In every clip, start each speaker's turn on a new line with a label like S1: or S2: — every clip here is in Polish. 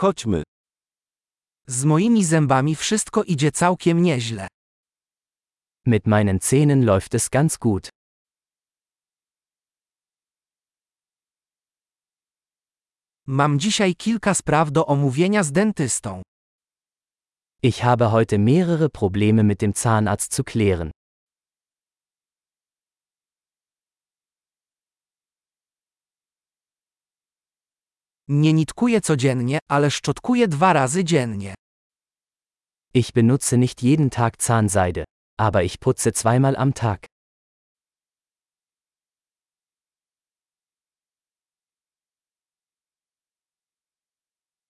S1: Chodźmy.
S2: Z moimi zębami wszystko idzie całkiem nieźle.
S3: Mit meinen Zähnen läuft es ganz gut.
S2: Mam dzisiaj kilka spraw do omówienia z dentystą.
S3: Ich habe heute mehrere Probleme mit dem Zahnarzt zu klären.
S2: Nie nitkuję codziennie, ale szczotkuję dwa razy dziennie.
S3: Ich benutze nicht jeden Tag Zahnseide, aber ich putze zweimal am Tag.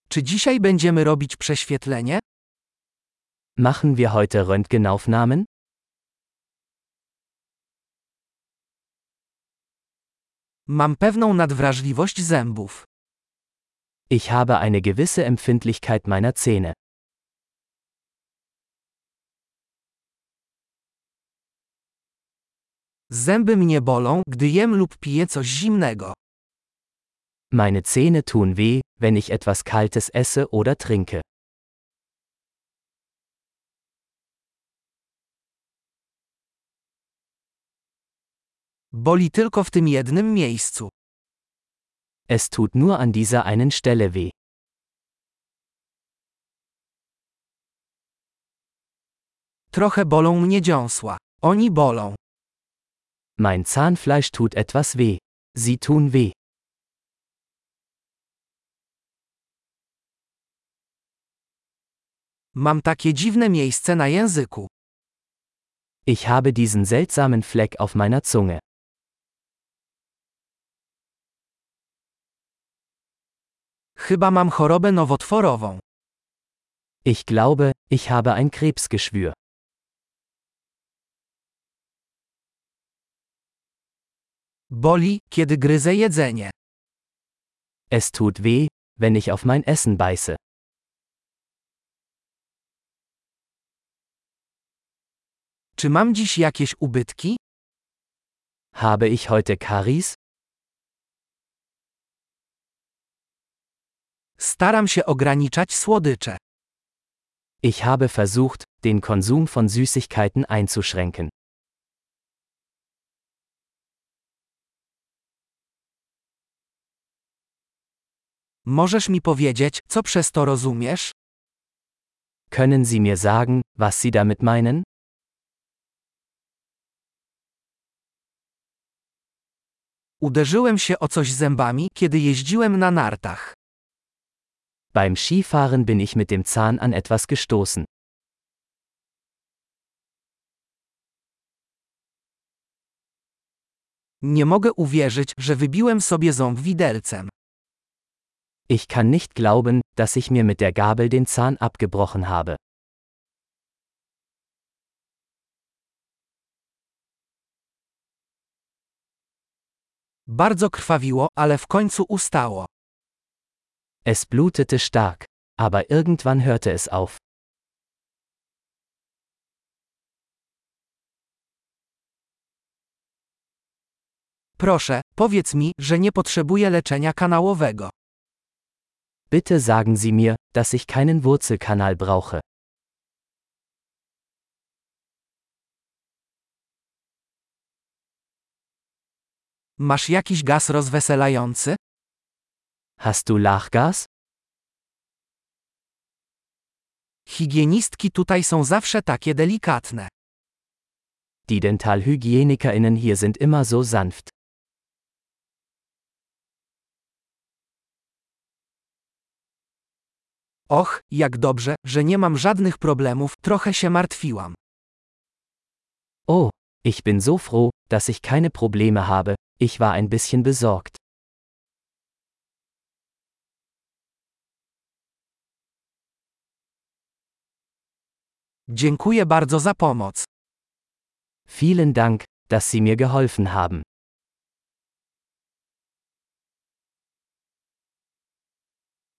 S2: Czy dzisiaj będziemy robić prześwietlenie?
S3: Machen wir heute Röntgenaufnahmen?
S2: Mam pewną nadwrażliwość zębów.
S3: Ich habe eine gewisse Empfindlichkeit meiner Zähne.
S2: Zęby mnie bolą, gdy jem lub piję coś zimnego.
S3: Meine Zähne tun weh, wenn ich etwas Kaltes esse oder trinke.
S2: Boli tylko w tym jednym miejscu.
S3: Es tut nur an dieser einen Stelle weh.
S2: Trochę bolą mnie dziąsła. Oni bolą.
S3: Mein Zahnfleisch tut etwas weh. Sie tun weh.
S2: Mam takie dziwne miejsce na języku.
S3: Ich habe diesen seltsamen Fleck auf meiner Zunge.
S2: Chyba mam chorobę nowotworową.
S3: Ich glaube, ich habe ein Krebsgeschwür.
S2: Boli, kiedy gryzę jedzenie.
S3: Es tut weh, wenn ich auf mein Essen beiße.
S2: Czy mam dziś jakieś ubytki?
S3: Habe ich heute Karies?
S2: Staram się ograniczać słodycze.
S3: Ich habe versucht, den Konsum von Süßigkeiten einzuschränken.
S2: Możesz mi powiedzieć, co przez to rozumiesz?
S3: Können Sie mir sagen, was Sie damit meinen?
S2: Uderzyłem się o coś zębami, kiedy jeździłem na nartach.
S3: Beim Skifahren bin ich mit dem Zahn an etwas gestoßen.
S2: Nie mogę uwierzyć, że wybiłem sobie ząb widelcem.
S3: Ich kann nicht glauben, dass ich mir mit der Gabel den Zahn abgebrochen habe.
S2: Bardzo krwawiło, ale w końcu ustało.
S3: Es blutete stark, aber irgendwann hörte es auf.
S2: Proszę, powiedz mi, że nie potrzebuję leczenia kanałowego.
S3: Bitte sagen Sie mir, dass ich keinen Wurzelkanal brauche.
S2: Masz jakiś gaz rozweselający?
S3: Hast du Lachgas?
S2: Higienistki tutaj są zawsze takie delikatne.
S3: Die Dentalhygienikerinnen hier sind immer so sanft.
S2: Och, jak dobrze, że nie mam żadnych problemów, trochę się martwiłam.
S3: Oh, ich bin so froh, dass ich keine Probleme habe, ich war ein bisschen besorgt.
S2: Dziękuję bardzo za pomoc.
S3: Vielen Dank, dass Sie mir geholfen haben.